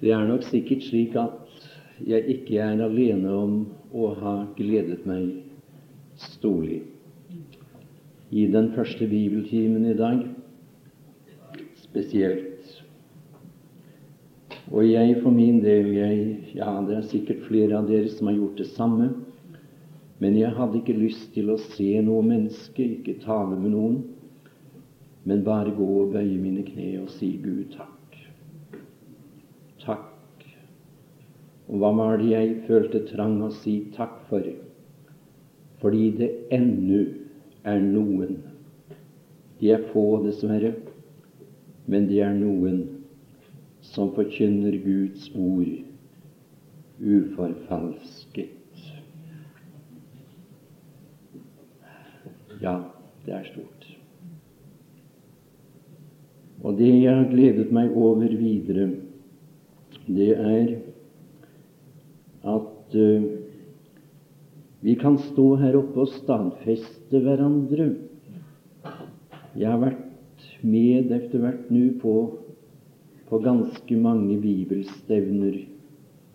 Det er nok sikkert slik at jeg ikke er alene om å ha gledet meg storlig. I den første bibeltimen i dag spesielt. Og jeg for min del jeg, Ja, det er sikkert flere av dere som har gjort det samme. Men jeg hadde ikke lyst til å se noe menneske, ikke tale med noen, men bare gå og bøye mine kne og si Gud takk. Og hva var det jeg følte trang å si takk for? Fordi det ennu er noen. De er få, dessverre, men det er noen som forkynner Guds ord uforfalsket. Ja, det er stort. Og det jeg har gledet meg over videre, det er at uh, vi kan stå her oppe og stadfeste hverandre. Jeg har vært med etter hvert nå på, på ganske mange bibelstevner,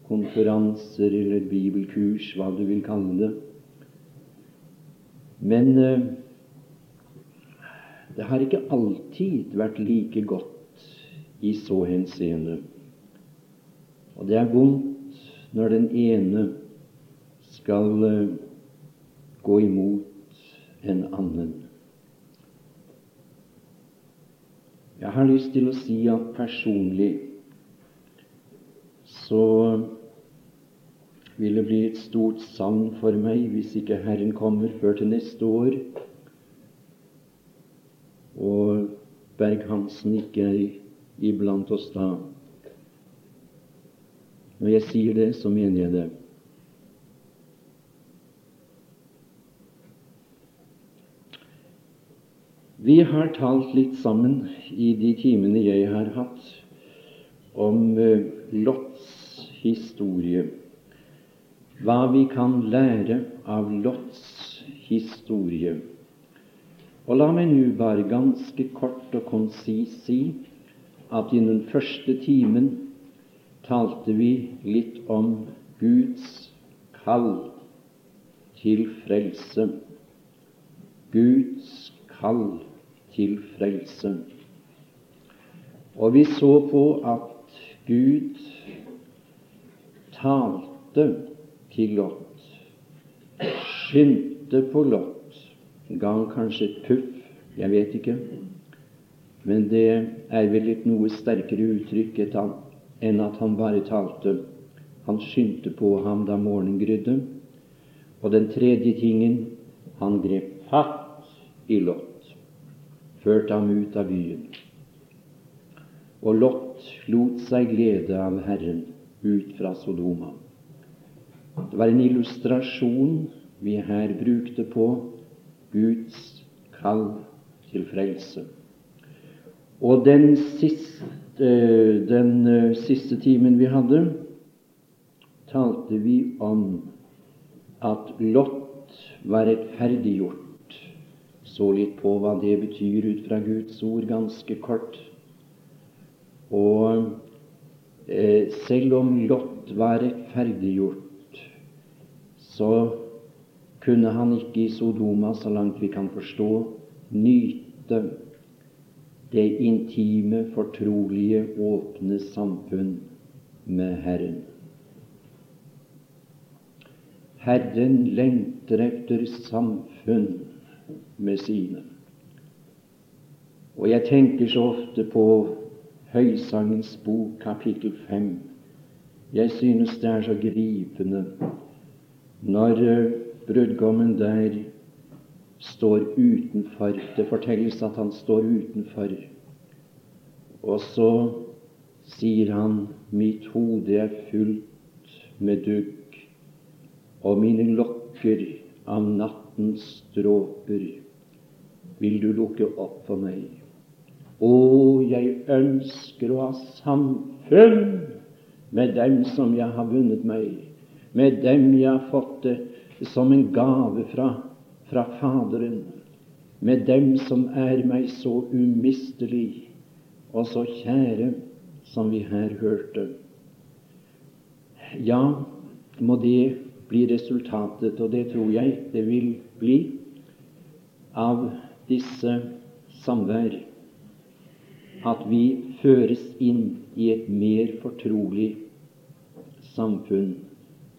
konferanser eller bibelkurs, hva du vil kalle det. Men uh, det har ikke alltid vært like godt i så henseende. Og det er vondt når den ene skal eh, gå imot en annen. Jeg har lyst til å si at personlig så vil det bli et stort savn for meg hvis ikke Herren kommer før til neste år, og Berg-Hansen ikke er iblant oss da. Når jeg sier det, så mener jeg det. Vi har talt litt sammen i de timene jeg har hatt, om uh, Lots historie. Hva vi kan lære av Lots historie. Og la meg nå bare ganske kort og konsis si at i den første timen talte vi litt om Guds kall til frelse. Guds kall til frelse. Og vi så på at Gud talte til Lot, skyndte på Lot, ga han kanskje et puff, jeg vet ikke, men det er vel et noe sterkere uttrykk enn at han bare talte. Han skyndte på ham da morgenen grydde. Og den tredje tingen han grep fatt i Lot, førte ham ut av byen. Og Lot lot seg glede av Herren ut fra Sodoma. Det var en illustrasjon vi her brukte på Guds kall til frelse. Og den siste den eh, siste timen vi hadde, talte vi om at Lot var rettferdiggjort. Så litt på hva det betyr ut fra Guds ord, ganske kort. Og eh, selv om Lot var rettferdiggjort, så kunne han ikke i Sodoma, så langt vi kan forstå, nyte det intime, fortrolige, åpne samfunn med Herren. Herren lengter etter samfunn med sine. Og jeg tenker så ofte på Høysangens bok, kapittel 5. Jeg synes det er så gripende når brudgommen der står utenfor. Det fortelles at han står utenfor. Og så sier han, 'Mitt hode er fullt med dugg, og mine lokker av nattens dråper. Vil du lukke opp for meg? Å, jeg ønsker å ha samfunn med dem som jeg har vunnet meg, med dem jeg har fått det som en gave fra fra Faderen med dem som er meg så umistelig og så kjære som vi her hørte. ja, må det bli resultatet, og det tror jeg det vil bli, av disse samvær. At vi føres inn i et mer fortrolig samfunn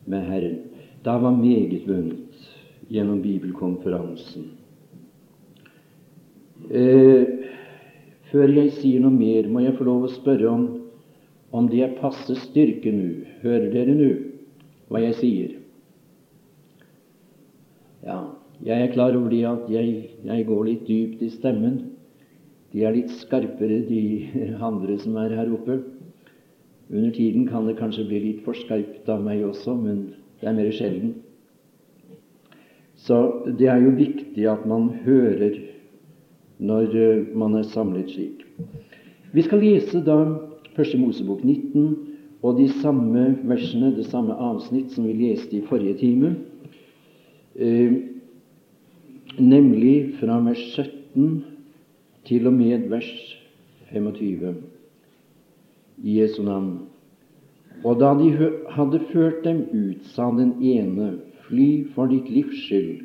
med Herren. Da var meget vunnet gjennom bibelkonferansen. Eh, før jeg sier noe mer, må jeg få lov å spørre om, om det er passe styrke nå. Hører dere nå hva jeg sier? Ja, jeg er klar over det at jeg, jeg går litt dypt i stemmen. De er litt skarpere, de andre som er her oppe. Under tiden kan det kanskje bli litt for skarpt av meg også, men det er mer sjelden. Så det er jo viktig at man hører når eh, man er samlet slik. Vi skal lese da Første Mosebok 19 og de samme versene, det samme avsnitt som vi leste i forrige time, eh, nemlig fra vers 17 til og med vers 25 i Jesu navn. Og da de hadde ført dem ut, sa den ene, fly for ditt livs skyld,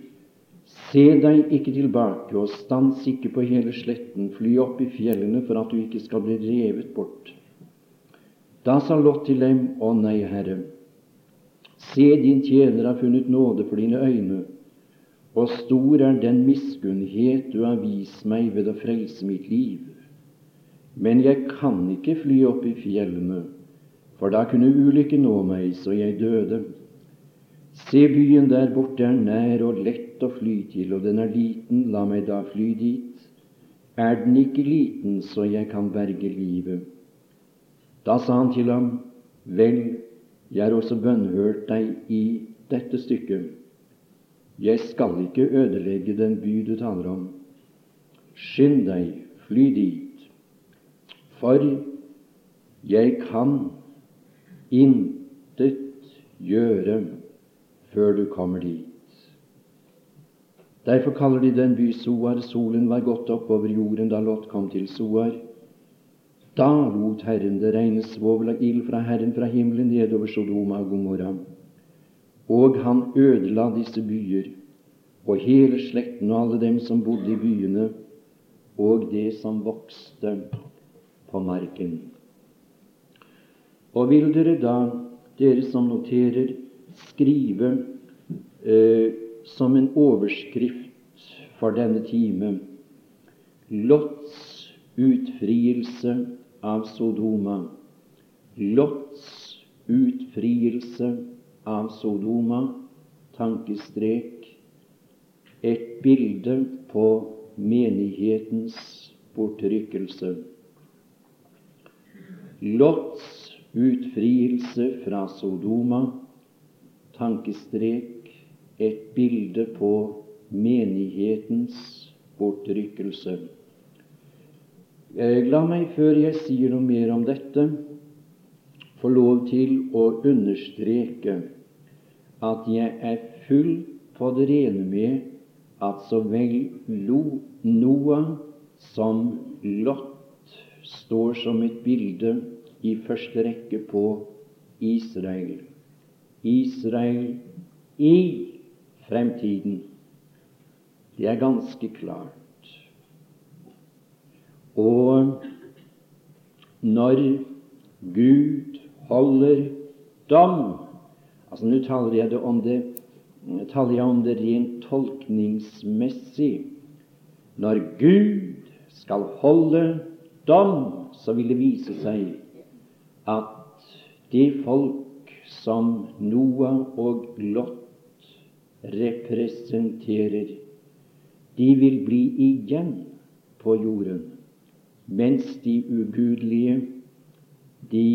se deg ikke tilbake, og stans ikke på hele sletten, fly opp i fjellene for at du ikke skal bli revet bort. Da sa Lot til dem, Å nei, Herre, se, din tjener har funnet nåde for dine øyne, og stor er den miskunnhet du har vist meg ved å frelse mitt liv. Men jeg kan ikke fly opp i fjellene, for da kunne ulykken nå meg, så jeg døde. Se, byen der borte er nær og lett å fly til, og den er liten, la meg da fly dit. Er den ikke liten, så jeg kan berge livet? Da sa han til ham, Vel, jeg har også bønnhørt deg i dette stykket. Jeg skal ikke ødelegge den by du taler om. Skynd deg, fly dit, for jeg kan intet gjøre før du kommer dit. Derfor kaller de den by Soar. Solen var gått opp over jorden da Lot kom til Soar. Da lot Herren det regne svovel og ild fra Herren fra himmelen nedover Sodoma og Gomorra. Og han ødela disse byer, og hele slekten og alle dem som bodde i byene, og det som vokste på marken. Og vil dere da, dere som noterer, skrive eh, som en overskrift for denne time Lots utfrielse av Sodoma. Lots utfrielse av Sodoma. Tankestrek. Et bilde på menighetens bortrykkelse. Lots utfrielse fra Sodoma, tankestrek, et bilde på menighetens bortrykkelse. Eh, la meg, før jeg sier noe mer om dette, få lov til å understreke at jeg er full på det rene med at så vel Noah som Lot står som et bilde i første rekke på Israel. Israel i fremtiden. Det er ganske klart. Og når Gud holder dom altså Nå taler jeg, det om det, taler jeg om det rent tolkningsmessig. Når Gud skal holde dom, så vil det vise seg at de folk som Noah og Lot representerer, de vil bli igjen på jorden, mens de ugudelige, de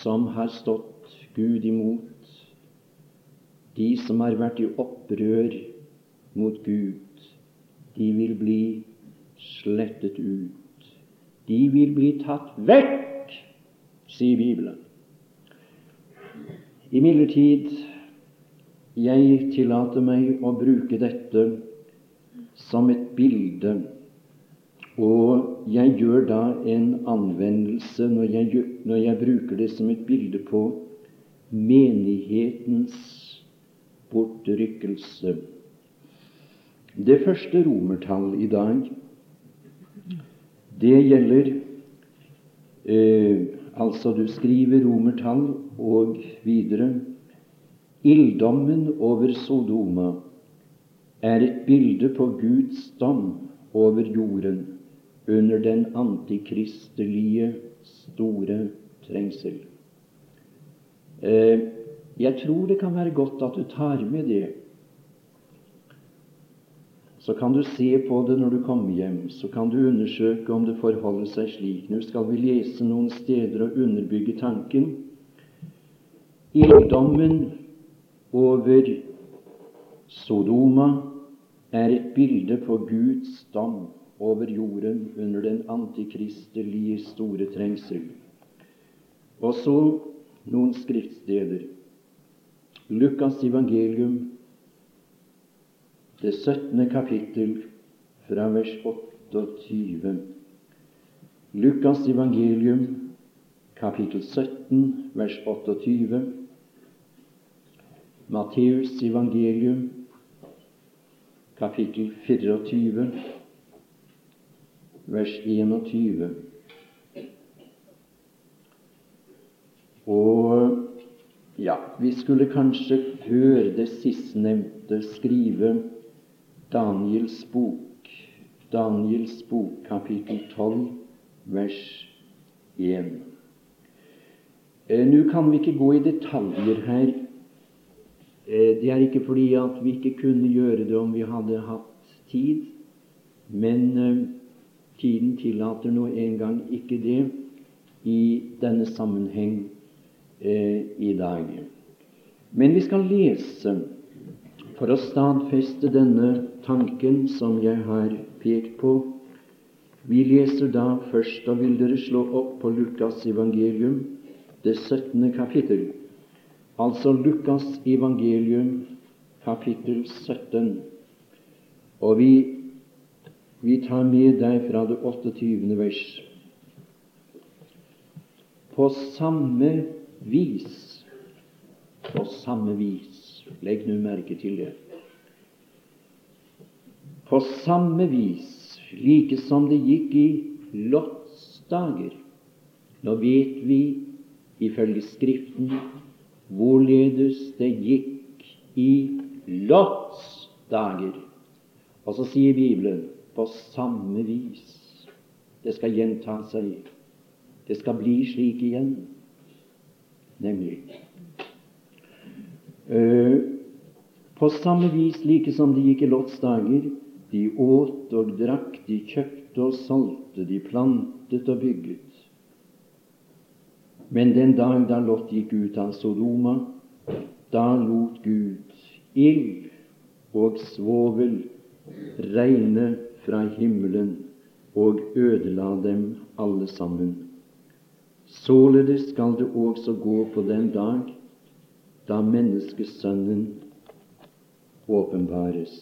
som har stått Gud imot, de som har vært i opprør mot Gud, de vil bli slettet ut de vil bli tatt vekk, sier Bibelen. Imidlertid, jeg tillater meg å bruke dette som et bilde, og jeg gjør da en anvendelse når jeg når jeg bruker det som et bilde på menighetens bortrykkelse. Det første romertall i dag, det gjelder eh, Altså, du skriver romertall og videre. Ilddommen over Sodoma er et bilde på Guds dom over jorden under den antikristelige store trengsel. Eh, jeg tror det kan være godt at du tar med det. Så kan du se på det når du kommer hjem. Så kan du undersøke om det forholder seg slik. Nå skal vi lese noen steder og underbygge tanken. Ilddommen over Sodoma er et bilde på Guds dom over jorden under den antikristelige store trengsel. Og så noen skriftsteder. Lukas evangelium, det 17. kapittel, fra vers 28. Lukas evangelium, kapittel 17, vers 28. Matteus evangelium, kapittel 24 vers 21. Og ja, vi skulle kanskje før det sistnevnte skrive Daniels bok, Daniels bok, kapittel 12, vers 1. Eh, Nå kan vi ikke gå i detaljer her. Eh, det er ikke fordi at vi ikke kunne gjøre det om vi hadde hatt tid, men eh, Tiden tillater nå engang ikke det i denne sammenheng eh, i dag. Men vi skal lese for å stadfeste denne tanken som jeg har pekt på. Vi leser da først, da vil dere slå opp på Lukas evangelium, det 17. kapittel. Altså Lukas evangelium, kapittel 17. Og vi vi tar med deg fra det 28. vers. På samme vis På samme vis Legg nå merke til det. På samme vis, like som det gikk i Lots dager. Nå vet vi ifølge Skriften hvorledes det gikk i Lots dager. Og så sier Bibelen på samme vis. Det skal gjenta seg. Det skal bli slik igjen, nemlig. Uh, på samme vis like som det gikk i Lots dager. De åt og drakk, de kjøpte og solgte, de plantet og bygget. Men den dag da Lot gikk ut av Sodoma, da lot Gud ild og svovel regne fra himmelen og ødela dem alle sammen. Således skal det også gå på den dag da Menneskesønnen åpenbares.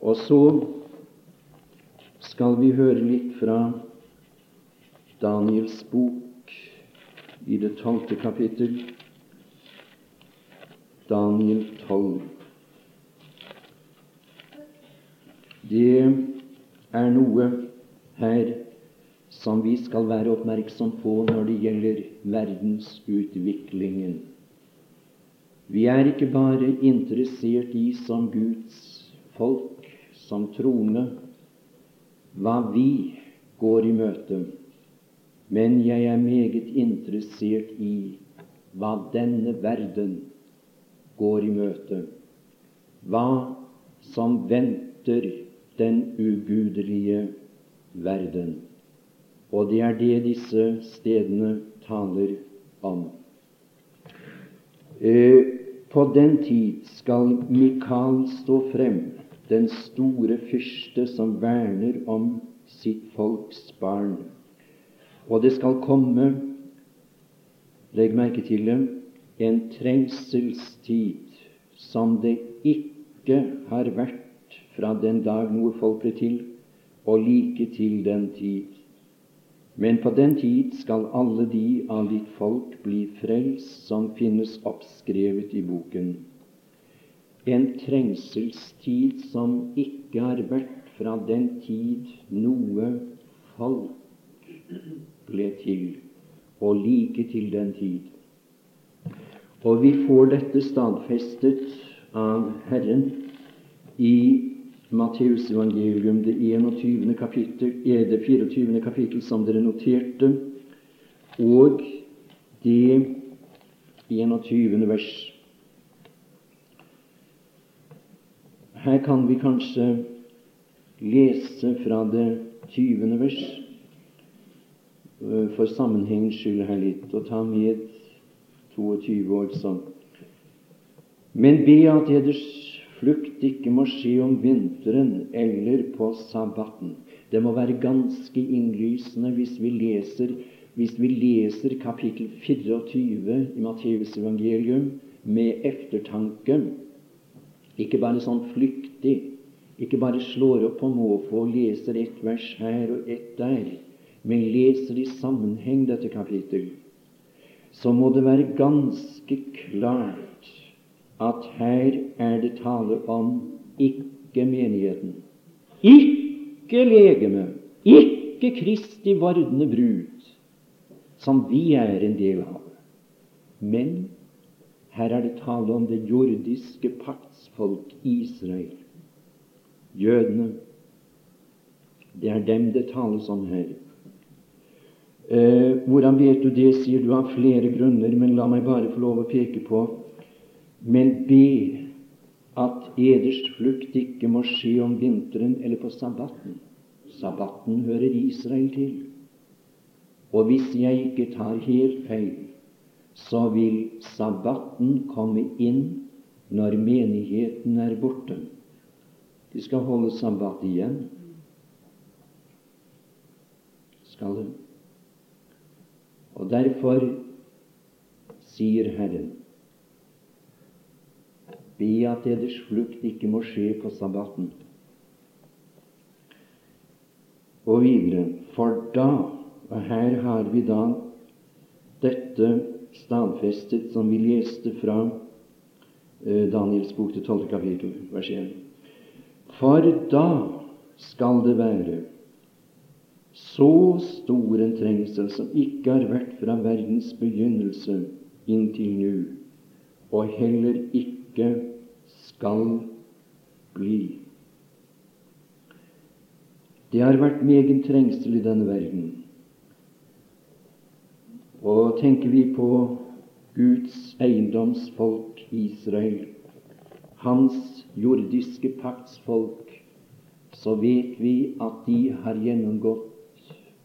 Og så skal vi høre litt fra Daniels bok i det tolvte kapittel. Daniel 12. Det er noe her som vi skal være oppmerksom på når det gjelder verdensutviklingen. Vi er ikke bare interessert i som Guds folk, som troende, hva vi går i møte, men jeg er meget interessert i hva denne verden går i møte, hva som venter den ugudelige verden. Og det er det disse stedene taler om. Eh, på den tid skal Mikael stå frem, den store fyrste som verner om sitt folks barn. Og det skal komme, legg merke til det, en trengselstid som det ikke har vært fra den dag noe folk ble til, og like til den tid. Men på den tid skal alle de av ditt folk bli frelst som finnes oppskrevet i boken. En trengselstid som ikke har vært fra den tid noe folk ble til, og like til den tid. Og vi får dette stadfestet av Herren i Matteus evangelium, det 21. kapittel, er det 24. kapittel som dere noterte, og det 21. vers. Her kan vi kanskje lese fra det 20. vers, for sammenhengens skyld her litt, og ta med 22 også. Men be at eders flukt ikke må skje om vinteren eller på sabbaten. Det må være ganske innlysende hvis vi leser, hvis vi leser kapittel 24 i Matteus evangelium med eftertanke. Ikke bare sånn flyktig, ikke bare slår opp på måfå og leser ett vers her og ett der, men leser i sammenheng dette kapittel, så må det være ganske klart at her er det tale om ikke menigheten, ikke legeme, ikke Kristi vordende brud, som vi er en del av. Men her er det tale om det jordiske paktsfolk Israel, jødene. Det er dem det tales om her. Eh, hvordan vet du det, sier du, av flere grunner, men la meg bare få lov å peke på men be at eders flukt ikke må skje om vinteren eller på sabbaten. Sabbaten hører Israel til. Og hvis jeg ikke tar helt feil, så vil sabbaten komme inn når menigheten er borte. De skal holde sabbat igjen. Skal de? Og derfor sier Herren Be at deres flukt ikke må skje på sabbaten. Og videre For da Og her har vi da dette stadfestet som vi leste fra eh, Daniels bok til 12. kapittel, vers 1. For da skal det være så stor en trengsel som ikke har vært fra verdens begynnelse inntil nå, og heller ikke skal bli. Det har vært meget trengsel i denne verden. Og tenker vi på Guds eiendomsfolk Israel, hans jordiske paktsfolk, så vet vi at de har gjennomgått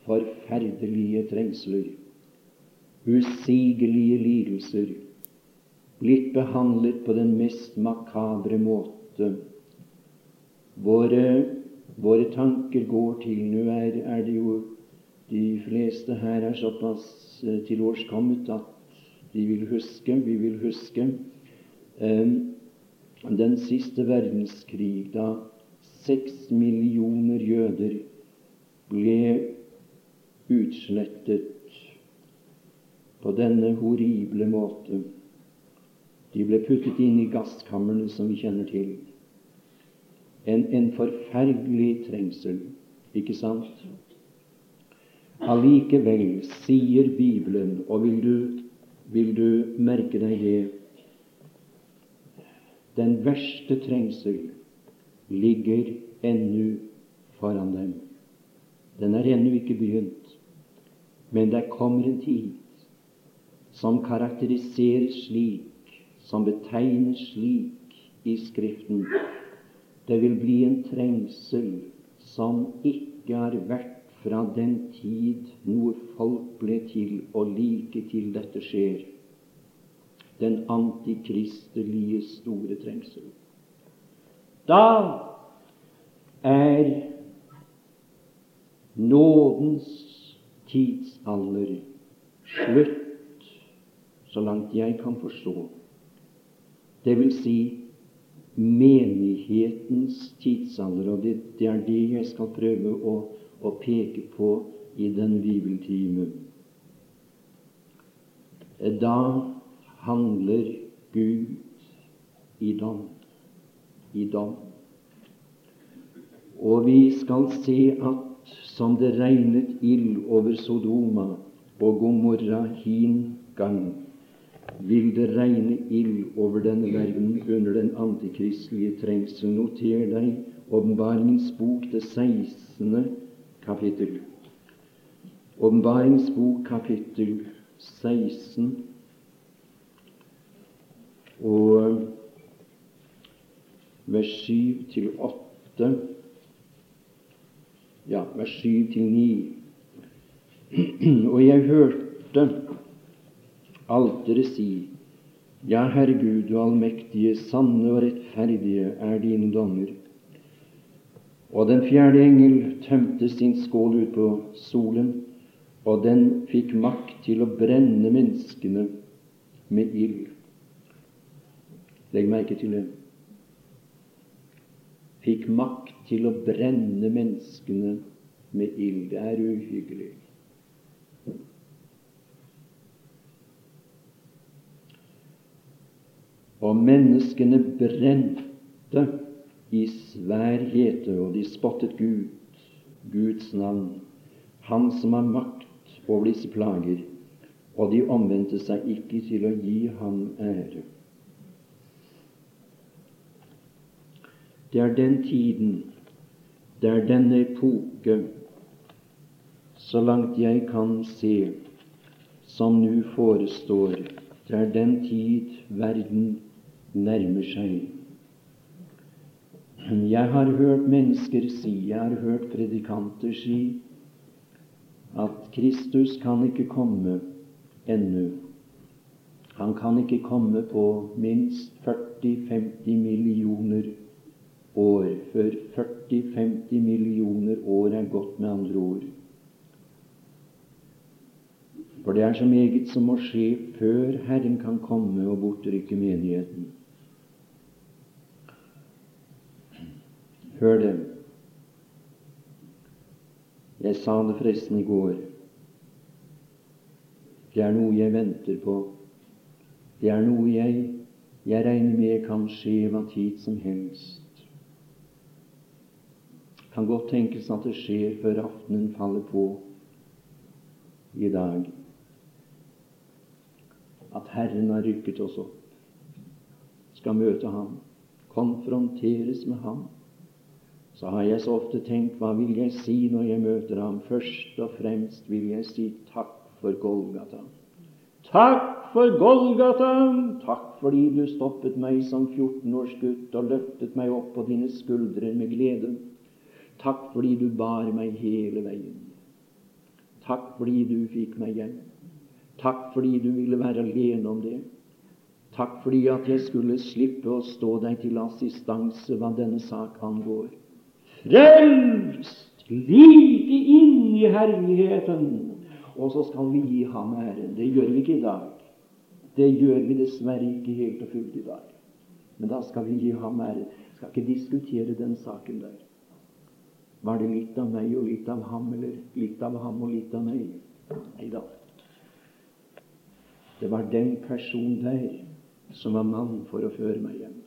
forferdelige trengsler, usigelige lidelser, blitt behandlet på den mest makabre måte. Våre, våre tanker går til Nå er, er, det jo de fleste her er såpass eh, tilårskommet at de vil huske, vi vil huske, eh, den siste verdenskrig, da seks millioner jøder ble utslettet på denne horrible måte. De ble puttet inn i gasskamrene som vi kjenner til. En, en forferdelig trengsel, ikke sant? Allikevel sier Bibelen, og vil du, vil du merke deg det Den verste trengsel ligger ennå foran dem. Den er ennå ikke begynt, men det kommer en tid som karakteriseres slik som betegnes slik i Skriften. Det vil bli en trengsel som ikke har vært fra den tid noe folk ble til, og like til dette skjer. Den antikristelige store trengsel. Da er nådens tidsalder slutt, så langt jeg kan forstå det vil si menighetens tidsalder. Og det, det, er det jeg skal prøve å, å peke på i den bibeltimen. Da handler Gud i dom. I dom. Og vi skal se at som det regnet ild over Sodoma og Gomorra hin gang, vil det regne ild over denne verden under den antikristelige trengsel. Noter deg Åpenbaringens bok, det 16. kapittel. Åpenbaringens bok, kapittel 16 og vers 7 til 8 Ja, vers 7 til 9. Og jeg hørte alteret si Ja, Herre Gud, du allmektige, sanne og rettferdige er dine dommer. Og den fjerde engel tømte sin skål ut på solen, og den fikk makt til å brenne menneskene med ild. Legg merke til det. Fikk makt til å brenne menneskene med ild. Det er uhyggelig. Og menneskene brente i svær hete, og de spottet Gud, Guds navn, Han som har makt over disse plager, og de omvendte seg ikke til å gi ham ære. Det er den tiden, det er denne epoke, så langt jeg kan se, som nå forestår. Det er den tid verden nærmer seg. Jeg har hørt mennesker si, jeg har hørt predikanter si, at Kristus kan ikke komme ennå. Han kan ikke komme på minst 40-50 millioner år, før 40-50 millioner år er gått, med andre ord. For det er så meget som må skje før Herren kan komme og bortrykke menigheten. Hør dem. Jeg sa det forresten i går. Det er noe jeg venter på. Det er noe jeg, jeg regner med kan skje hva tid som helst. Kan godt tenkes at det skjer før aftenen faller på i dag. At Herren har rykket oss opp, skal møte Ham, konfronteres med Ham så har jeg så ofte tenkt hva vil jeg si når jeg møter ham? Først og fremst vil jeg si takk for Golgata. Takk for Golgata! Takk fordi du stoppet meg som 14 års gutt og løftet meg opp på dine skuldre med glede. Takk fordi du bar meg hele veien. Takk fordi du fikk meg hjem. Takk fordi du ville være alene om det. Takk fordi at jeg skulle slippe å stå deg til assistanse hva denne sak angår frelst like inn i herligheten. Og så skal vi gi ham æren. Det gjør vi ikke i dag. Det gjør vi dessverre ikke helt og fullt i dag. Men da skal vi gi ham æren. Skal ikke diskutere den saken der. Var det litt av meg og litt av ham, eller litt av ham og litt av meg? Nei da. Det var den personen der som var mann for å føre meg hjem.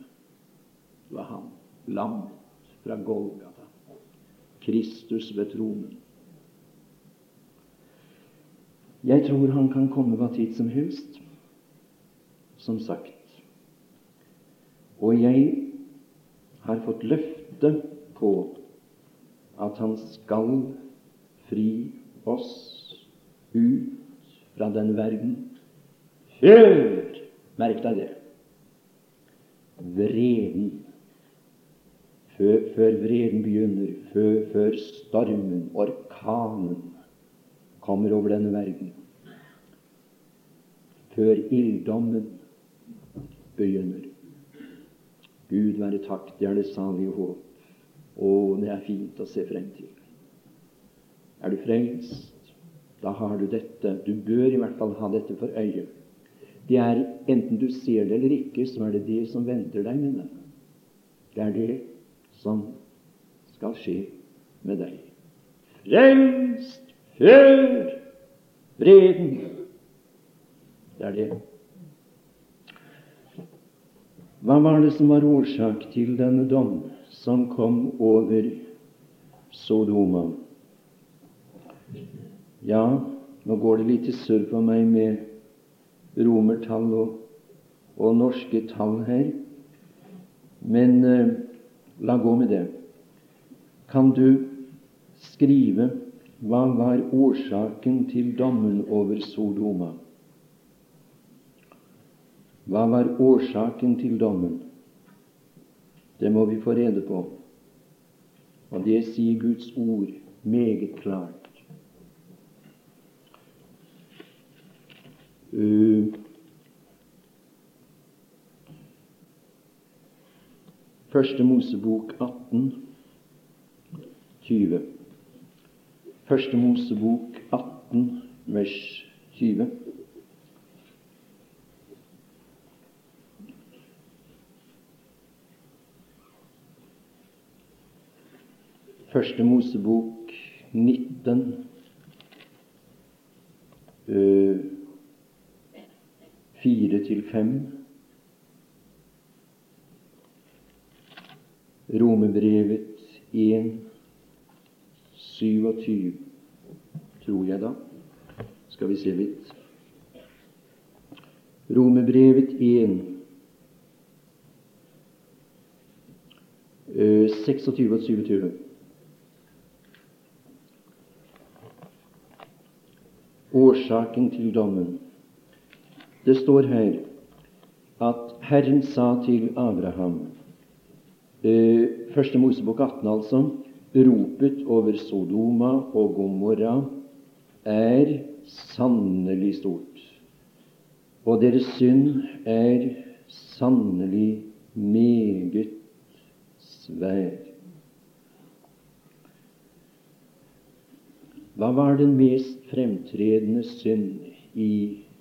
Det var han. Lammet fra Golgata. Kristus ved tronen. Jeg tror han kan komme hva tid som helst, som sagt. Og jeg har fått løfte på at han skal fri oss ut fra den verden. Før Merk deg det. Vreden. Før, før vreden begynner, før, før stormen, orkanen, kommer over denne verden, før ilddommen begynner. Gud være takk, det er det salige håp. Å, det er fint å se frem til. Er du frelst, da har du dette. Du bør i hvert fall ha dette for øye. Det er Enten du ser det eller ikke, så er det det som venter deg, mine. Det er det som skal skje med deg. Frelst, Hør vreden! Det er det. Hva var det som var årsak til denne dom som kom over Sodoma? Ja, nå går det litt i surr for meg med romertall og, og norske tall her, men eh, la gå med det. Kan du skrive hva var årsaken til dommen over Sodoma? Hva var årsaken til dommen? Det må vi få rede på. Og det sier Guds ord meget klart. Uh, Første Mosebok 18, 20. Første Mosebok 18, vers 20. Første Mosebok 19, Fire 4-5. Romebrevet 1, 27, tror jeg da. Skal vi se litt. Romebrevet 1, 26 og 27. årsaken til dommen. Det står her at Herren sa til Abraham eh, Første Mosebok 18, altså ropet over Sodoma og Gomorra er sannelig stort, og deres synd er sannelig meget svær. Hva var den mest fremtredende synd i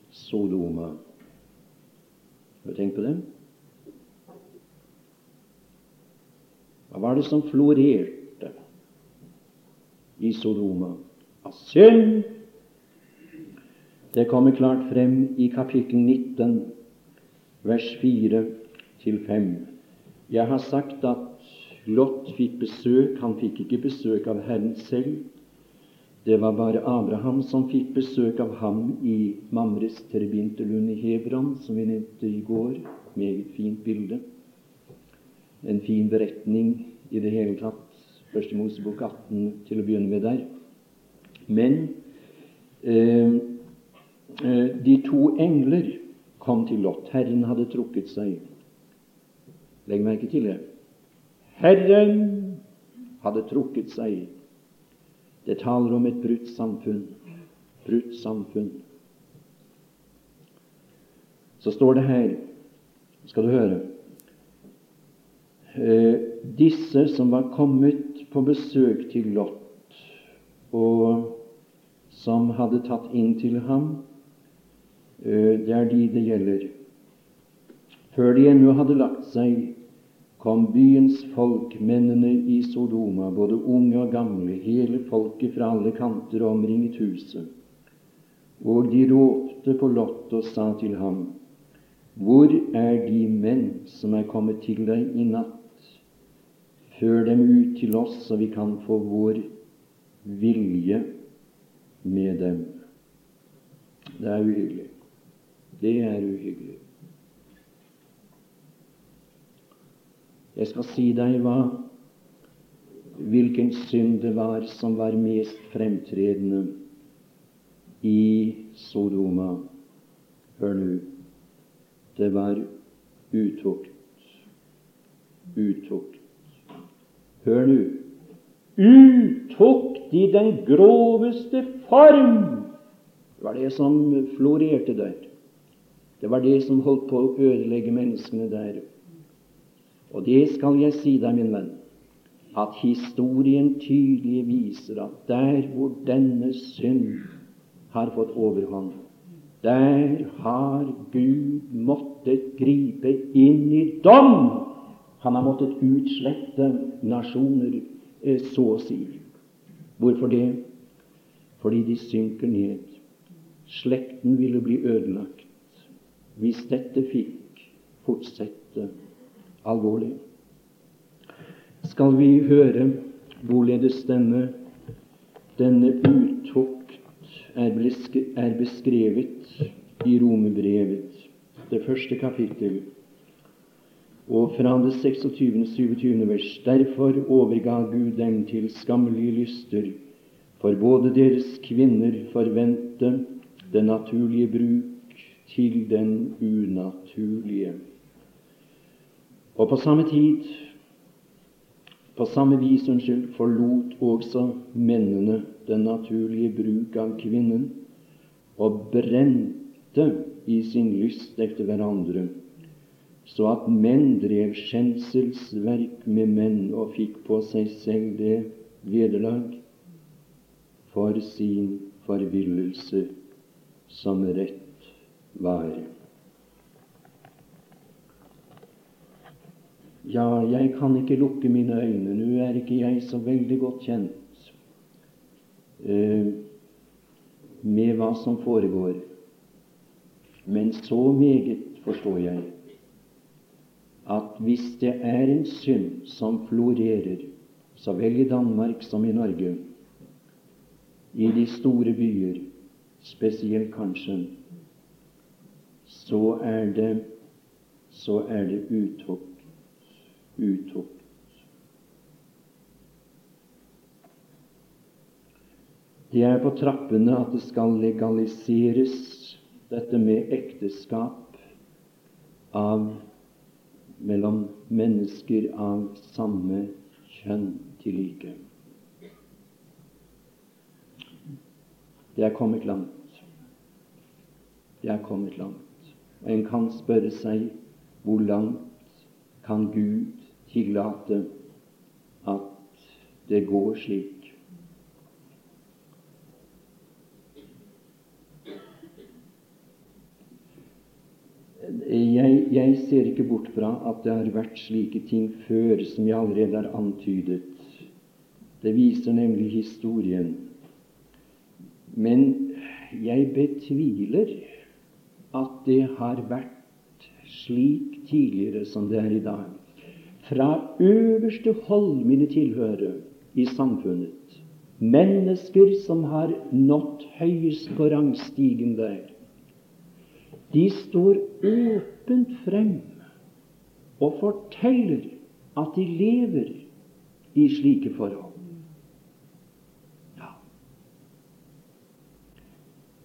Sodoma? Har du tenkt på det? Hva var det som florerte i Sodoma av synd? Det kommer klart frem i kapittel 19, vers 4-5. Jeg har sagt at Lot fikk besøk. Han fikk ikke besøk av Herren selv. Det var bare Abraham som fikk besøk av ham i Mamres terebintelund i Hebron, som vi nevnte i går. Meget fint bilde. En fin beretning i det hele tatt. Første Mosebok 18 til å begynne med der. Men eh, eh, de to engler kom til Lot. Herren hadde trukket seg. Legg merke til det. Herren hadde trukket seg det taler om et brutt samfunn. Brutt samfunn. Så står det her, skal du høre eh, Disse som var kommet på besøk til Lot, og som hadde tatt inn til ham, eh, det er de det gjelder. Før de ennå hadde lagt seg kom byens folk, mennene i Sodoma, både unge og gamle, hele folket fra alle kanter omringet huset. Og de ropte på Lot og sa til ham, Hvor er de menn som er kommet til deg i natt? Før dem ut til oss, så vi kan få vår vilje med dem. Det er uhyggelig. Det er uhyggelig. Jeg skal si deg hva hvilken synd det var som var mest fremtredende i Sodoma. Hør nå. Det var utukt. Utukt. Hør nå. Utukt i den groveste form! Det var det som florerte der. Det var det som holdt på å ødelegge menneskene der. Og det skal jeg si deg, min venn, at historien tydelig viser at der hvor denne synd har fått overhånd, der har Gud måttet gripe inn i dom. Han har måttet utslette nasjoner, eh, så å si. Hvorfor det? fordi de synker ned. Slekten ville bli ødelagt hvis dette fikk fortsette alvorlig. Skal vi høre hvorledes denne, denne utukt er beskrevet i Romerbrevet, det første kapittel, og fra det 26. 27. vers. Derfor overga Gud dem til skammelige lyster for både deres kvinner forvente den naturlige bruk til den unaturlige. Og på samme tid, på samme vis, unnskyld, forlot også mennene den naturlige bruk av kvinnen og brente i sin lyst etter hverandre, så at menn drev skjenselsverk med menn og fikk på seg selv det vederlag for sin forvillelse som rett var. Ja, jeg kan ikke lukke mine øyne. Nå er ikke jeg så veldig godt kjent uh, med hva som foregår. Men så meget forstår jeg at hvis det er en synd som florerer, så vel i Danmark som i Norge, i de store byer, spesielt kanskje, så er det så er det utukt. Utukt. Det er på trappene at det skal legaliseres, dette med ekteskap av, mellom mennesker av samme kjønn til like. Det er kommet langt. Det er kommet langt. Og en kan spørre seg hvor langt kan Gud tillate at det går slik? Jeg, jeg, ser ikke bort fra at det har vært slike ting før, som jeg allerede har antydet. Det viser nemlig historien. Men jeg betviler at det har vært slik tidligere som det er i dag. Fra øverste hold, mine tilhørere i samfunnet, mennesker som har nådd høyest på rangstigen der, de står åpent frem og forteller at de lever i slike forhold.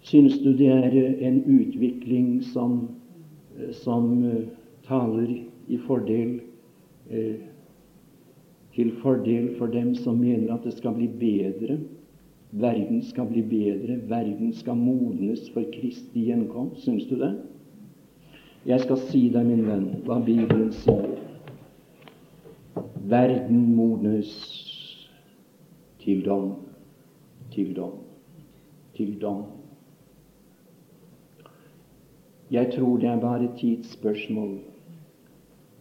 Synes du det er eh, en utvikling som, eh, som uh, taler i fordel uh, til fordel for dem som mener at det skal bli bedre? Verden skal bli bedre, verden skal modnes for Kristi gjenkomst. Syns du det? Jeg skal si deg, min venn, hva Bibelen sier. Verden modnes til dom, til dom, til dom. Jeg tror det er bare tidsspørsmål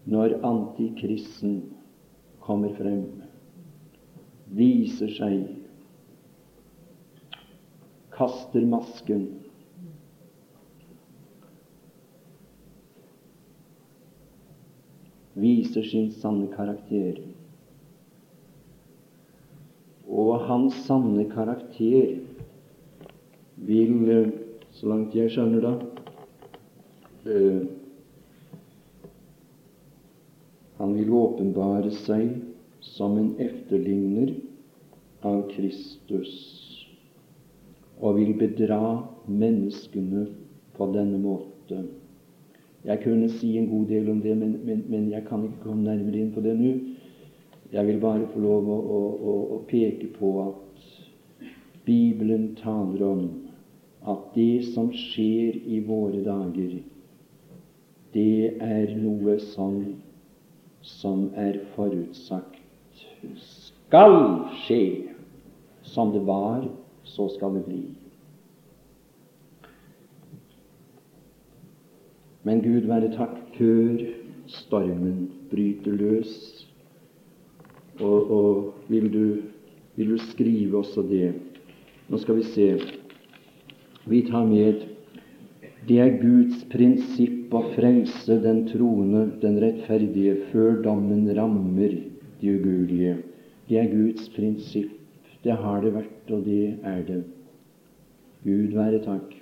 når antikristen kommer frem, viser seg, kaster masken viser sin sanne karakter. Og hans sanne karakter vil, så langt jeg skjønner da, eh, Han vil åpenbare seg som en efterligner av Kristus og vil bedra menneskene på denne måte. Jeg kunne si en god del om det, men, men, men jeg kan ikke komme nærmere inn på det nå. Jeg vil bare få lov å, å, å peke på at Bibelen taler om at det som skjer i våre dager, det er noe som, som er forutsagt skal skje. Som det var, så skal det bli. Men Gud være takk før stormen bryter løs. Og, og vil, du, vil, du, skrive også det Nå skal vi se. Vi tar med det er Guds prinsipp å frelse den troende, den rettferdige, før dommen rammer de ugudelige. Det er Guds prinsipp. Det har det vært, og det er det. Gud være takk.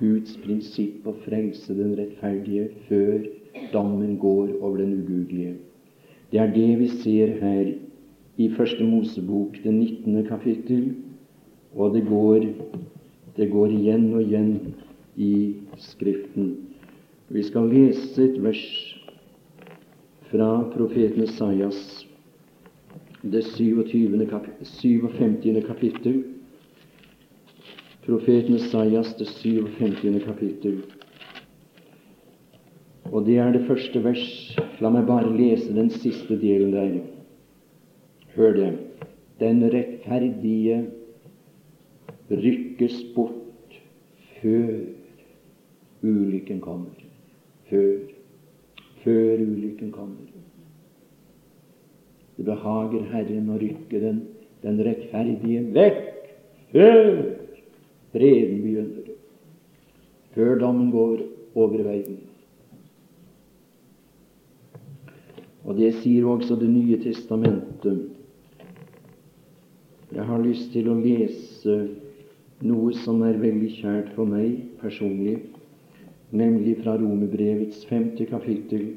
Guds prinsipp å frelse den rettferdige før dommen går over den ugudelige. Det er det vi ser her i Første Mosebok, det 19. kapittel, og det går, det går igjen og igjen i Skriften. Vi skal lese et vers fra profeten Sajas, det 27. Kap 57. kapittel. Profeten Sajas, det 57. kapittel. Og det er det første vers. La meg bare lese den siste delen der. Hør det. Den rettferdige rykkes bort før ulykken kommer. Før. Før ulykken kommer. Det behager Herren å rykke den, den rettferdige vekk før freden begynner. Før dommen går over verden. Og det sier også Det nye testamentet. Jeg har lyst til å lese noe som er veldig kjært for meg personlig nemlig fra Romerbrevets femte kapittel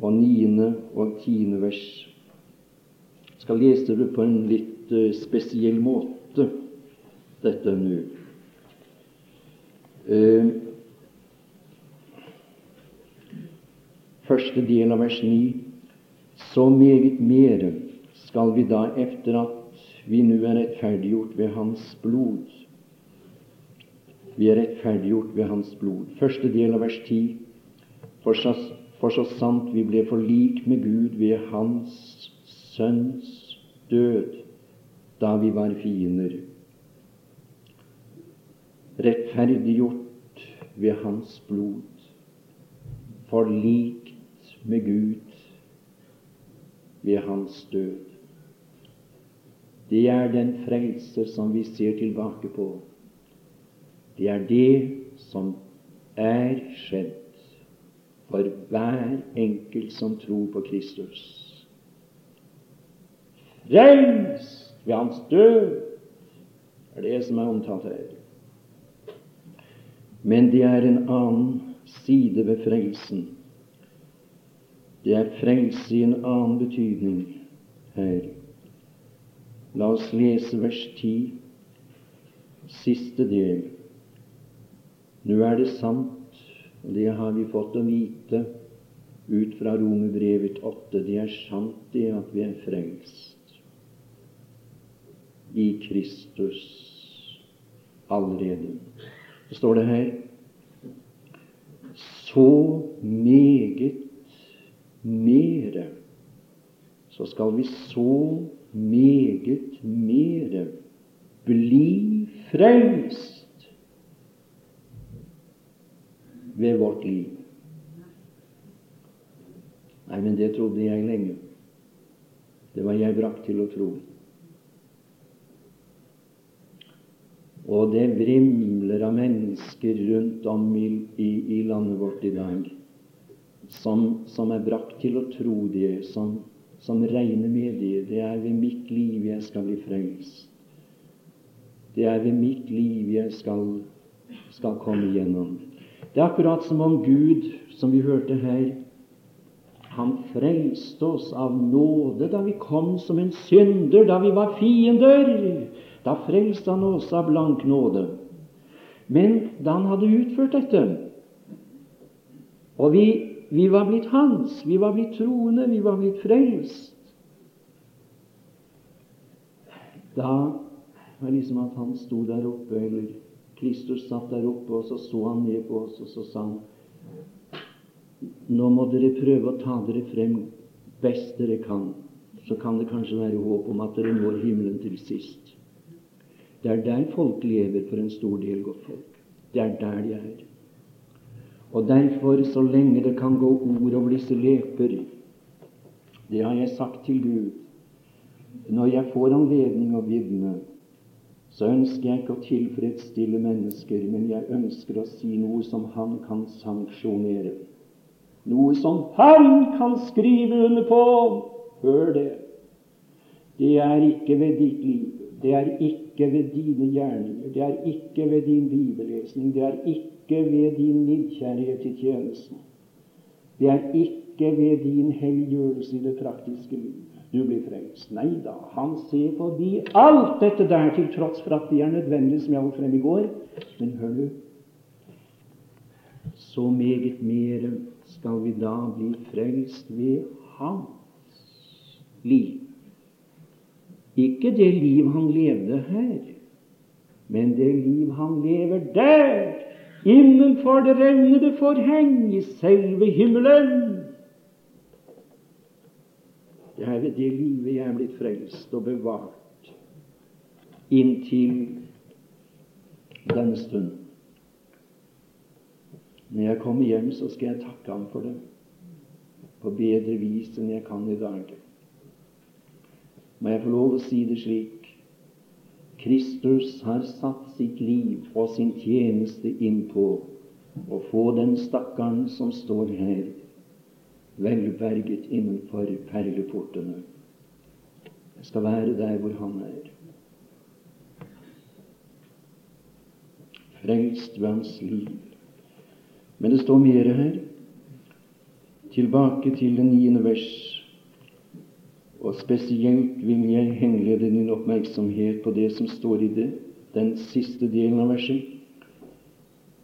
og niende og tiende vers. Jeg skal lese det på en litt uh, spesiell måte, dette nå. Uh, første del av vers 9. Så meget mere skal vi da, efter at vi nå er rettferdiggjort ved Hans blod, vi er rettferdiggjort ved Hans blod. Første del av vers 10. For så, for så sant vi ble forlikt med Gud ved Hans Sønns død, da vi var fiender. Rettferdiggjort ved Hans blod. Forlikt med Gud ved Hans død. Det er den frelse som vi ser tilbake på det er det som er skjedd for hver enkelt som tror på Kristus. Frelst ved hans død er det som er omtalt her. Men det er en annen side ved frelsen. Det er frelse i en annen betydning her. La oss lese vers 10, siste del. Nå er det sant, og det har vi fått å vite ut fra Romerbrevet 8. Det er sant, det at vi er frelst i Kristus allerede. Så står det her så meget mere så skal vi så meget mere bli frelst ved vårt liv. Nei, men det trodde jeg lenge. Det var jeg brakt til å tro. Og det vrimler av mennesker rundt om i, i, i landet vårt i dag som, som, er brakt til å tro det, som, som regner med det. Det er ved mitt liv jeg skal bli frelst. Det er ved mitt liv jeg skal, skal komme igjennom. Det er akkurat som om Gud, som vi hørte her, han frelste oss av nåde da vi kom som en synder, da vi var fiender. Da frelste han oss av blank nåde. Men da han hadde utført dette, og vi, vi var blitt hans, vi var blitt troende, vi var blitt frelst Da var det liksom at han sto der oppe, eller Kristus satt der oppe, og så så han ned på oss, og så sa han Nå må dere prøve å ta dere frem best dere kan. Så kan det kanskje være håp om at dere når himmelen til sist. Det er der folk lever for en stor del godtfolk. Det er der de er. Og derfor, så lenge det kan gå ord over disse leper Det har jeg sagt til Gud når jeg får anledning å vitne så ønsker jeg ikke å tilfredsstille mennesker, men jeg ønsker å si noe som han kan sanksjonere. Noe som han kan skrive under på. Hør det. Det er ikke ved ditt liv. Det er ikke ved dine gjerninger. Det er ikke ved din bibellesning. Det er ikke ved din nidkjærlighet i tjenesten. Det er ikke ved din helliggjørelse i det praktiske liv du blir frelst. Nei da, han ser forbi alt dette der, til tross for at det er nødvendig, som jeg holdt frem i går. Men hør du, så meget mere skal vi da bli frelst ved hans liv. Ikke det liv han levde her, men det liv han lever der, innenfor det revnede forheng i selve himmelen. Det er ved det livet jeg er blitt frelst og bevart inntil denne stund. Når jeg kommer hjem, så skal jeg takke ham for det på bedre vis enn jeg kan i dag må jeg få lov å si det slik Kristus har satt sitt liv og sin tjeneste inn på å få den stakkaren som står her, velberget innenfor perleportene. Jeg skal være der hvor han er. Frelst ved hans liv. Men det står mer her. Tilbake til det niende vers. Og spesielt vil jeg henlede din oppmerksomhet på det som står i det, den siste delen av verset.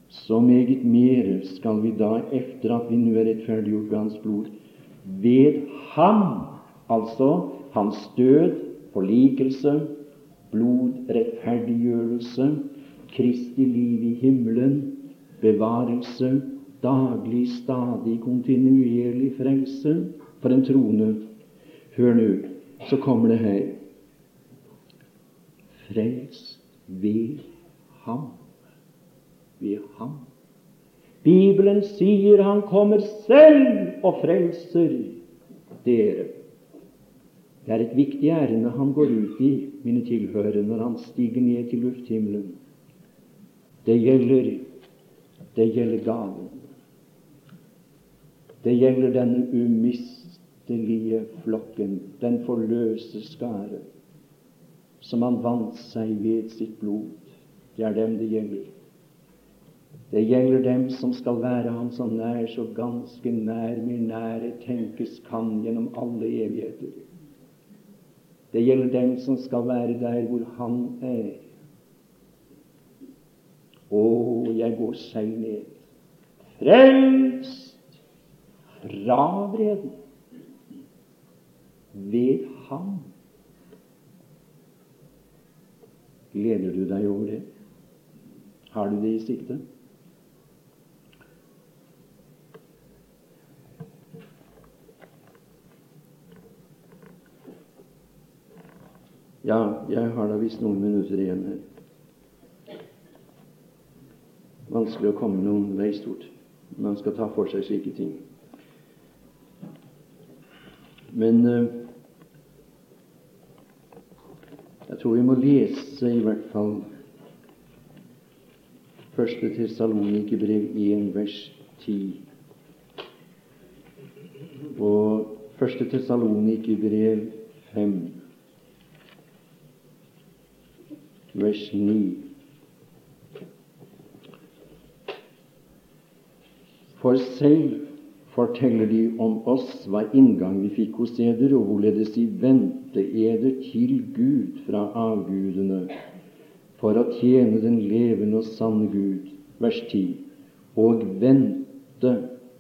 Så meget mere skal vi da, etter at vi nå er rettferdiggjort ved Hans blod, ved Ham, altså Hans død, forlikelse, blod, rettferdiggjørelse, Kristi liv i himmelen, bevarelse, daglig, stadig, kontinuerlig frelse for en troende Hør nå, så kommer det her Frels ved ham. Ved ham. Bibelen sier han kommer selv og frelser dere. Det er et viktig ærend han går ut i, mine tilhørere, når han stiger ned til lufthimmelen. Det gjelder det gjelder gaven. Det gjelder denne umistelige flokken, den forløse skare, som han vant seg ved sitt blod. Det er dem det gjelder. Det gjelder dem som skal være ham så nær, så ganske nær, mer nære tenkes kan gjennom alle evigheter. Det gjelder dem som skal være der hvor han er. Å, jeg går selv ned, frelst fra vreden ved ham. Gleder du deg over det? Har du det i sikte? Ja, jeg har da visst noen minutter igjen her. Vanskelig å komme noen vei stort. Man skal ta for seg slike ting. Men eh, jeg tror vi må lese i hvert fall Første Tessalonikerbrev 1, vers 10. Og Første Tessalonikerbrev 5, vers 9. For selv forteller de om oss hva inngang vi fikk hos eder, og hvorledes de vendte eder til Gud fra avgudene for å tjene den levende og sanne Gud. Vers 10. Og vente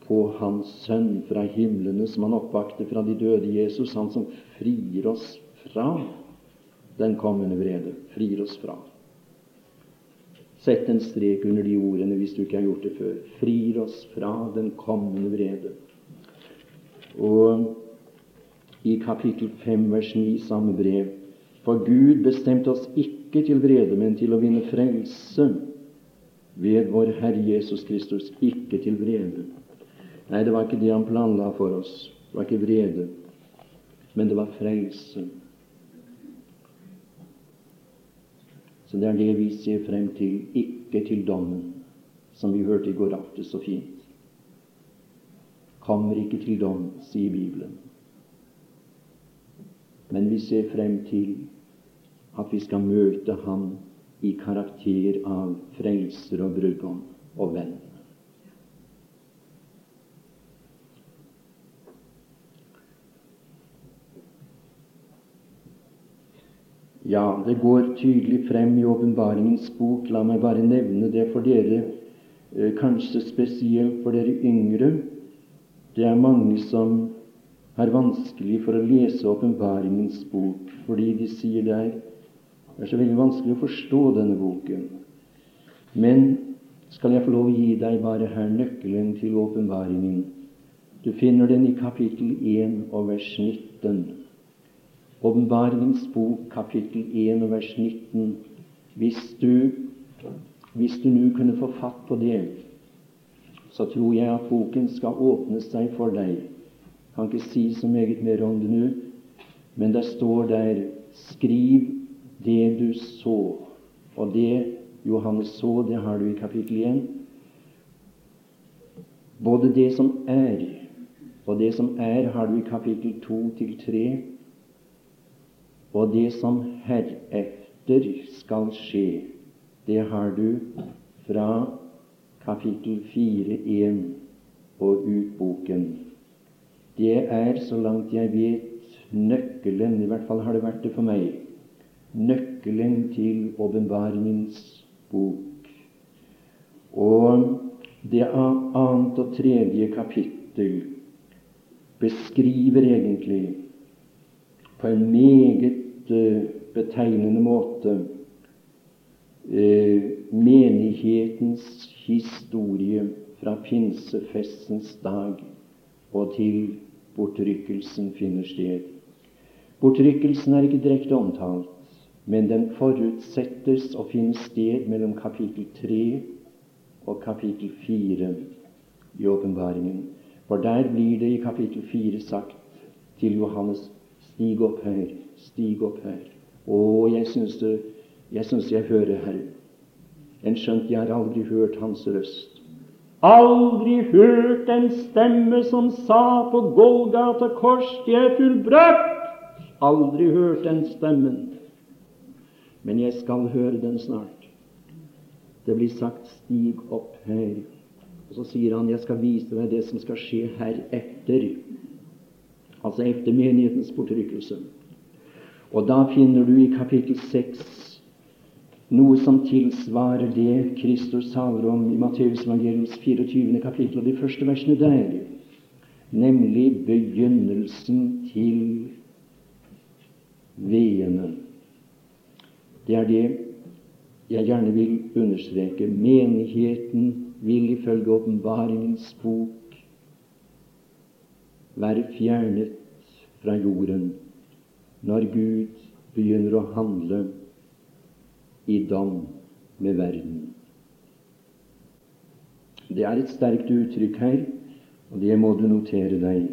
på Hans Sønn fra himlene, som han oppvakte fra de døde, Jesus, han som frier oss fra den kommende vrede. Frir oss fra. Sett en strek under de ordene hvis du ikke har gjort det før. Frir oss fra den kommende vrede. Og i kapittel 5 vers 9 samme brev For Gud bestemte oss ikke til vrede, men til å vinne frelse ved vår Herre Jesus Kristus. Ikke til vrede. Nei, det var ikke det han planla for oss. Det var ikke vrede, men det var frelse. Så det er det vi ser frem til, ikke til dommen, som vi hørte i går aftes så fint. Kommer ikke til dom, sier Bibelen. Men vi ser frem til at vi skal møte ham i karakter av frelser og brudgom og venn. Ja, det går tydelig frem i åpenbaringens bok. La meg bare nevne det for dere, eh, kanskje spesielt for dere yngre. Det er mange som har vanskelig for å lese åpenbaringens bok, fordi de sier det er, det er så veldig vanskelig å forstå denne boken. Men skal jeg få lov å gi deg bare her nøkkelen til åpenbaringen? Du finner den i kapittel 1 og vers 19. Åpenbaringens bok, kapittel 1 vers 19. Hvis du hvis du nå kunne få fatt på det, så tror jeg at boken skal åpne seg for deg. Jeg kan ikke si så meget mer om det nå, men det står der Skriv det du så. Og det Johannes så, det har du i kapittel 1. Både det som er, og det som er, har du i kapittel 2 til 3. Og det som heretter skal skje, det har du fra kapittel 4.1 og ut boken. Det er, så langt jeg vet, nøkkelen, i hvert fall har det vært det for meg, nøkkelen til åpenbaringens bok. Og det annet og tredje kapittel beskriver egentlig på en meget Eh, betegnende måte eh, menighetens historie fra pinsefestens dag og til bortrykkelsen finner sted. Bortrykkelsen er ikke direkte omtalt, men den forutsettes å finne sted mellom kapittel 3 og kapittel 4 i åpenbaringen. For der blir det i kapittel 4 sagt til Johannes Stig opp her, stig opp her. Å, jeg syns det jeg syns jeg hører Herren. En skjønt jeg har aldri hørt Hans røst. Aldri hørt en stemme som sa på Golgata kors, det er fullbrakt. Aldri hørt den stemmen. Men jeg skal høre den snart. Det blir sagt 'stig opp her'. Og så sier han 'jeg skal vise deg det som skal skje heretter' altså etter menighetens bortrykkelse. Og da finner du i kapittel 6 noe som tilsvarer det Kristus taler om i Matteus evangeliums 24. kapittel og de første versene der, nemlig begynnelsen til veiene. Det er det jeg gjerne vil understreke. Menigheten vil ifølge åpenbaringens bok være fjernet fra jorden når Gud begynner å handle i dom med verden. Det er et sterkt uttrykk her, og det må du notere deg.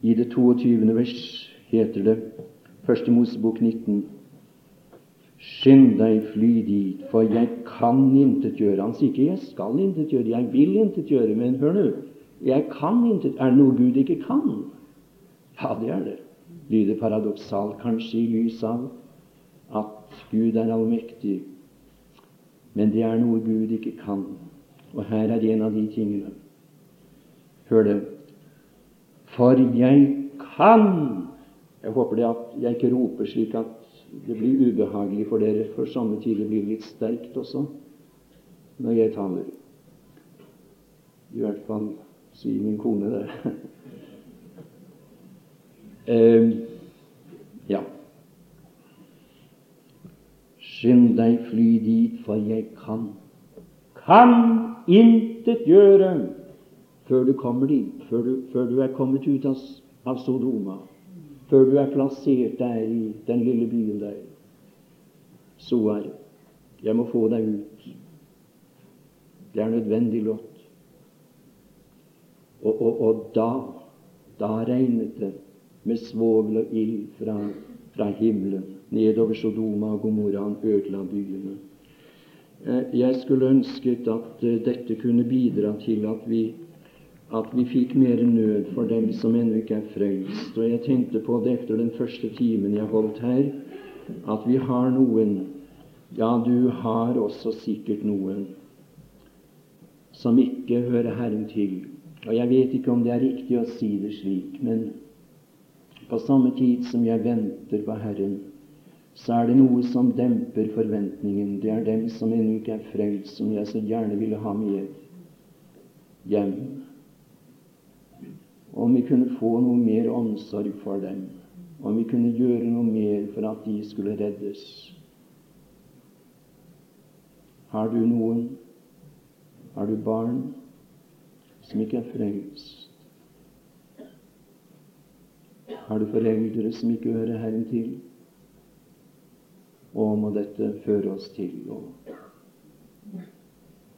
I det 22. vers heter det, Første Mosebok 19, Skynd deg, fly dit, for jeg kan intet gjøre. Han sier ikke 'jeg skal intet gjøre', 'jeg vil intet gjøre', men hør nå, jeg kan intet. Er det noe Gud ikke kan? Ja, det er det. Lyder paradoksalt, kanskje i lys av at Gud er allmektig. Men det er noe Gud ikke kan. Og her er en av de tingene. Hør det. For jeg kan Jeg håper det at jeg ikke roper slik at det blir ubehagelig for dere, for somme tider blir litt sterkt også når jeg taler. I hvert fall sier min kone det. uh, ja. Skynd deg, fly dit, for jeg kan kan intet gjøre før du kommer dit, før du, før du er kommet ut av, av Sodoma, før du er plassert der i den lille byen der. Soar, jeg må få deg ut. Det er nødvendig, Lot. Og, og, og da, da regnet det med svovel og ild fra, fra himmelen. nedover Sodoma og Gomorra. Han ødela byene. Jeg skulle ønsket at eh, dette kunne bidra til at vi, at vi fikk mer nød for dem som ennå ikke er frelst. Og jeg tenkte på det etter den første timen jeg holdt her, at vi har noen Ja, du har også sikkert noen som ikke hører Herren til. Og jeg vet ikke om det er riktig å si det slik, men på samme tid som jeg venter på Herren, så er det noe som demper forventningen. Det er dem som ennå ikke er frelst, som jeg så gjerne ville ha med hjem. Om vi kunne få noe mer omsorg for dem, om vi kunne gjøre noe mer for at de skulle reddes. Har du noen, har du barn, som ikke er frelst? Har du foreldre som ikke hører Herren til? Og må dette føre oss til å,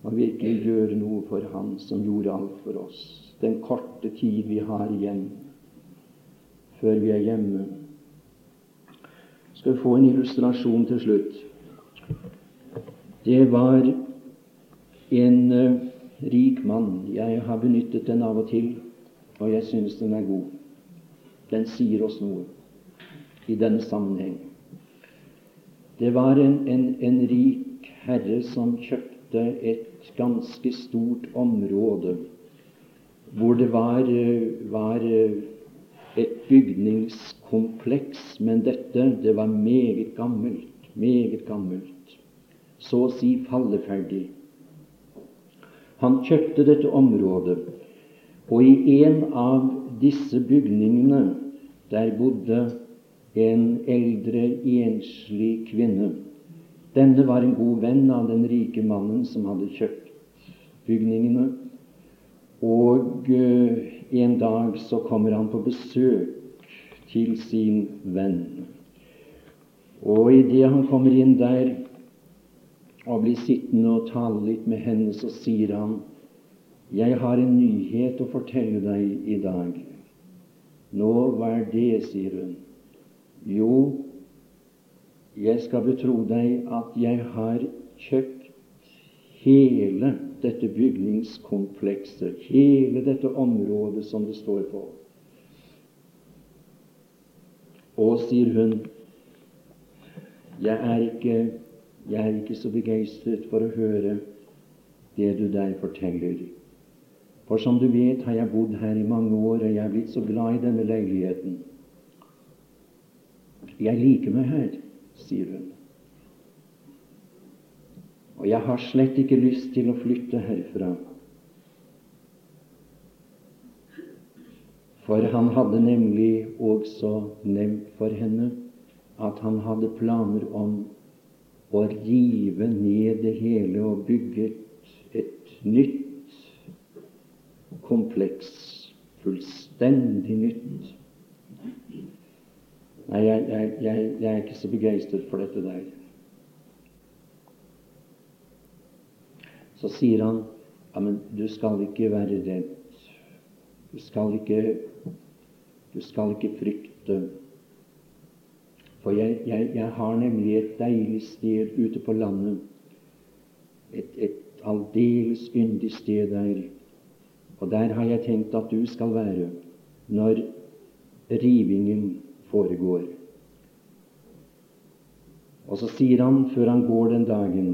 å virkelig gjøre noe for Han som gjorde alt for oss, den korte tid vi har igjen før vi er hjemme. Skal vi få en illustrasjon til slutt? Det var en uh, rik mann. Jeg har benyttet den av og til, og jeg synes den er god. Den sier oss noe i denne sammenheng. Det var en, en, en rik herre som kjøpte et ganske stort område hvor det var, var et bygningskompleks, men dette det var meget gammelt, meget gammelt, så å si falleferdig. Han kjøpte dette området, og i en av disse bygningene der bodde en eldre, enslig kvinne. Denne var en god venn av den rike mannen som hadde kjøpt bygningene. Og eh, en dag så kommer han på besøk til sin venn. Og idet han kommer inn der og blir sittende og tale litt med henne, så sier han, 'Jeg har en nyhet å fortelle deg i dag.' Nå, hva er det, sier hun. Jo, jeg skal betro deg at jeg har kjøpt hele dette bygningskomplekset, hele dette området som det står på. Og, sier hun, jeg er ikke, jeg er ikke så begeistret for å høre det du der forteller. For som du vet, har jeg bodd her i mange år, og jeg er blitt så glad i denne leiligheten. 'Jeg liker meg her', sier hun. Og jeg har slett ikke lyst til å flytte herfra. For han hadde nemlig også nevnt for henne at han hadde planer om å rive ned det hele og bygge et, nytt kompleks. Fullstendig nytt. Nei, jeg, jeg, jeg, jeg er ikke så begeistret for dette der. Så sier han ja, men du skal ikke være redd. Du skal ikke, du skal ikke frykte. For jeg, jeg, jeg, har nemlig et deilig sted ute på landet. Et, et aldeles yndig sted der. Og der har jeg tenkt at du skal være når rivingen foregår. Og så sier han før han går den dagen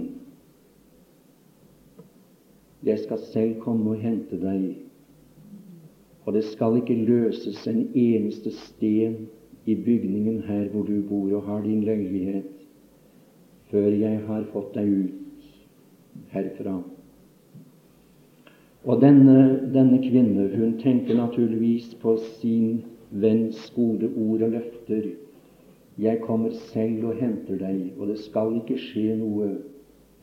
Jeg skal selv komme og hente deg, og det skal ikke løses en eneste sten i bygningen her hvor du bor og har din leilighet, før jeg har fått deg ut herfra. Og denne, denne kvinne, hun tenker naturligvis på sin venns gode ord og løfter. Jeg kommer selv og henter deg, og det skal ikke skje noe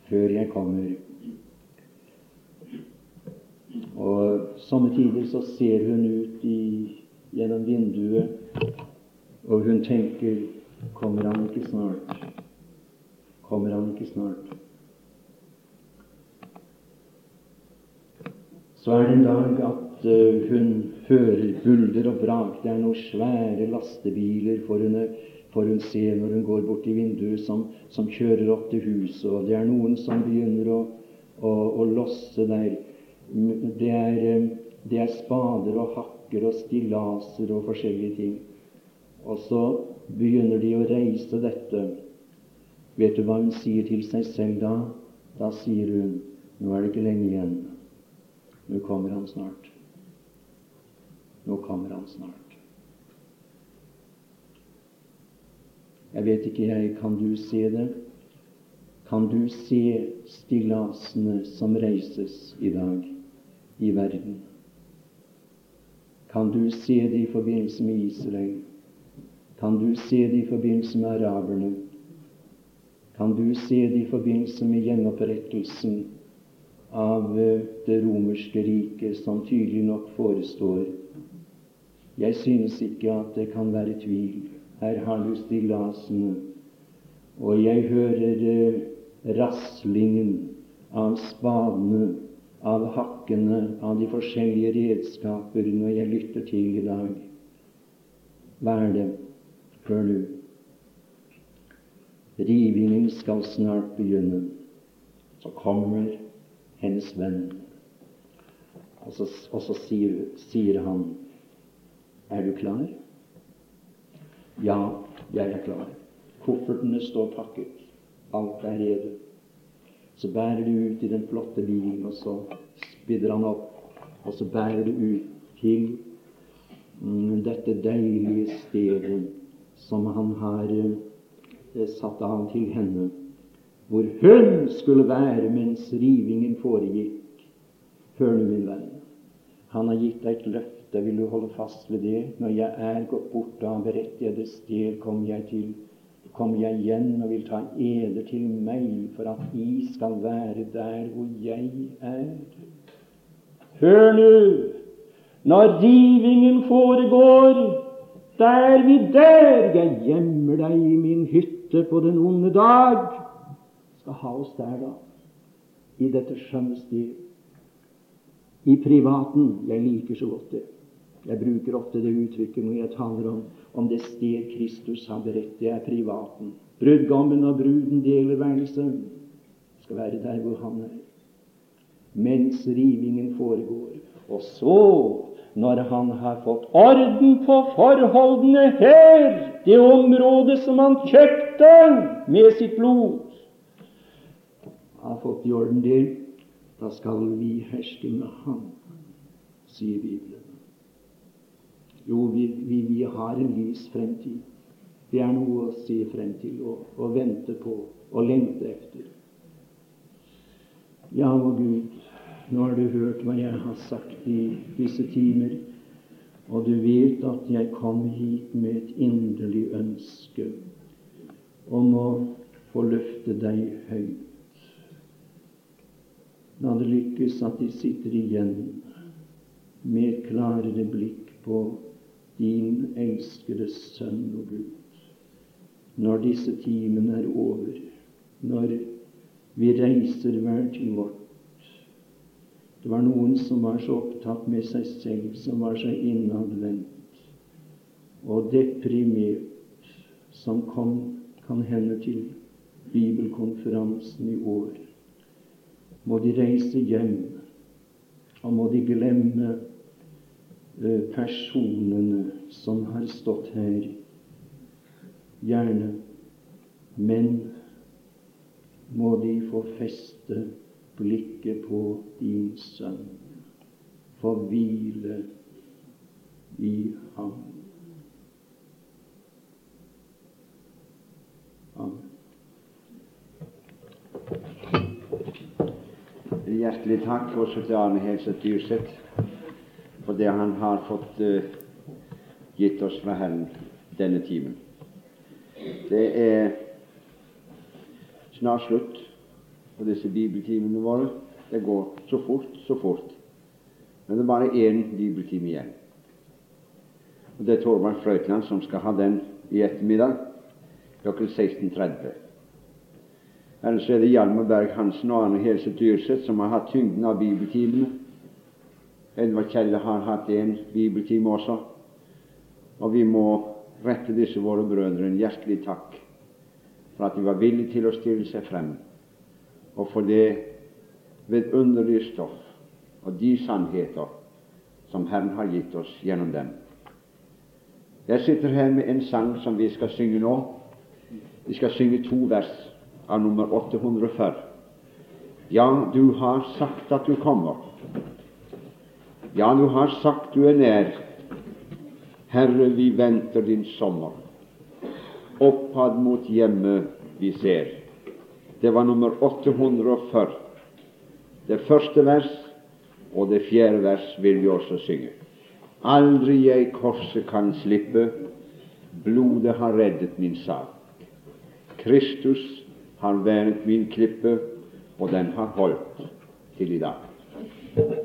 før jeg kommer. Og Somme tider så ser hun ut i, gjennom vinduet, og hun tenker Kommer han ikke snart? Kommer han ikke snart? Så er det en dag at uh, hun hører bulder og brak. Det er noen svære lastebiler, for hun, får hun se når hun går bort til vinduet som, som kjører opp til huset, og det er noen som begynner å, å, å losse der. Det er, eh, det er spader og hakker og stillaser og forskjellige ting. Og så begynner de å reise dette. Vet du hva hun sier til seg selv da? Da sier hun nå er det ikke lenge igjen. Nå kommer han snart. Nå kommer han snart. Jeg vet ikke, jeg. Kan du se det? Kan du se stillasene som reises i dag i verden? Kan du se det i forbindelse med Israel? Kan du se det i forbindelse med araberne? Kan du se det i forbindelse med gjenopprettelsen av eh, det romerske riket, som tydelig nok forestår? Jeg synes ikke at det kan være tvil. Her har du stillasene, og jeg hører eh, raslingen av spadene, av hakkene, av de forskjellige redskaper når jeg lytter til i dag. Hva er det? Hør du. Rivingen skal snart begynne. Så kommer hennes venn, og så, og så sier, sier han Er du klar? Ja, jeg er klar. Koffertene står pakket. Alt er rede. Så bærer du ut i den flotte bilen, og så spidder han opp, og så bærer du ut til mm, dette deilige stedet som han har eh, satt av til henne, hvor hun skulle være mens rivingen foregikk. Hør nå, min venn, han har gitt deg et løfte vil du holde fast ved det. Når jeg er gått bort av berettigede sted, kommer jeg til kommer jeg igjen og vil ta eder til meg for at I skal være der hvor jeg er. Hør nå! Når rivingen foregår, da er vi der. Jeg gjemmer deg i min hytte på den onde dag. Skal ha oss der, da, i dette skjønne sted. I privaten. Jeg liker så godt det. Jeg bruker ofte det uttrykket når jeg taler om, om det sted Kristus har beredt. Det er privaten. Brudgommen og bruden deler værelse. Skal være der hvor han er. Mens rivingen foregår. Og så, når han har fått orden på forholdene her, det området som han kjøpte med sitt blod Har fått i orden det, da skal vi herske med ham, sier Bibelen. Jo, vi, vi, vi har en lys fremtid. Det er noe å se frem til og, og vente på og lengte etter. Ja, å Gud, nå har du hørt hva jeg har sagt i disse timer, og du vet at jeg kom hit med et inderlig ønske om å få løfte deg høyt. La det lykkes at de sitter igjen med et klarere blikk på din elskede Sønn og Gud. Når disse timene er over, når vi reiser hver til vårt Det var noen som var så opptatt med seg selv, som var så innadvendt og deprimert, som kom kan hende til bibelkonferansen i år. Må de reise hjem, og må de glemme personene som har stått her, gjerne, men må de få feste blikket på din sønn, få hvile i ham. Amen. Hjertelig takk også til Arne Helseth Dyrseth for det han har fått uh, gitt oss fra Herren denne timen. Det er snart slutt på disse bibeltimene våre. Det går så fort, så fort. Men det er bare én bibeltime igjen. Og Det er Torvald Frøytland som skal ha den i ettermiddag klokken 16.30. Ellers er det Hjalmar Berg Hansen og Arne Helse Dyrseth som har hatt tyngden av bibeltimene. Edvard Kjelle har hatt en bibeltime også. Og vi må rette disse våre brødre en hjertelig takk for at de var villige til å stille seg frem, og for det vidunderlige stoff og de sannheter som Herren har gitt oss gjennom dem. Jeg sitter her med en sang som vi skal synge nå. Vi skal synge to vers av nummer 840. Ja, du har sagt at du kommer. Ja, du har sagt du er nær. Herre, vi venter din sommer. Oppad mot hjemmet vi ser. Det var nummer 840. Det første vers og det fjerde vers vil vi også synge. Aldri jeg korset kan slippe, blodet har reddet min sak. Kristus har vært min klippe, og den har holdt til i dag.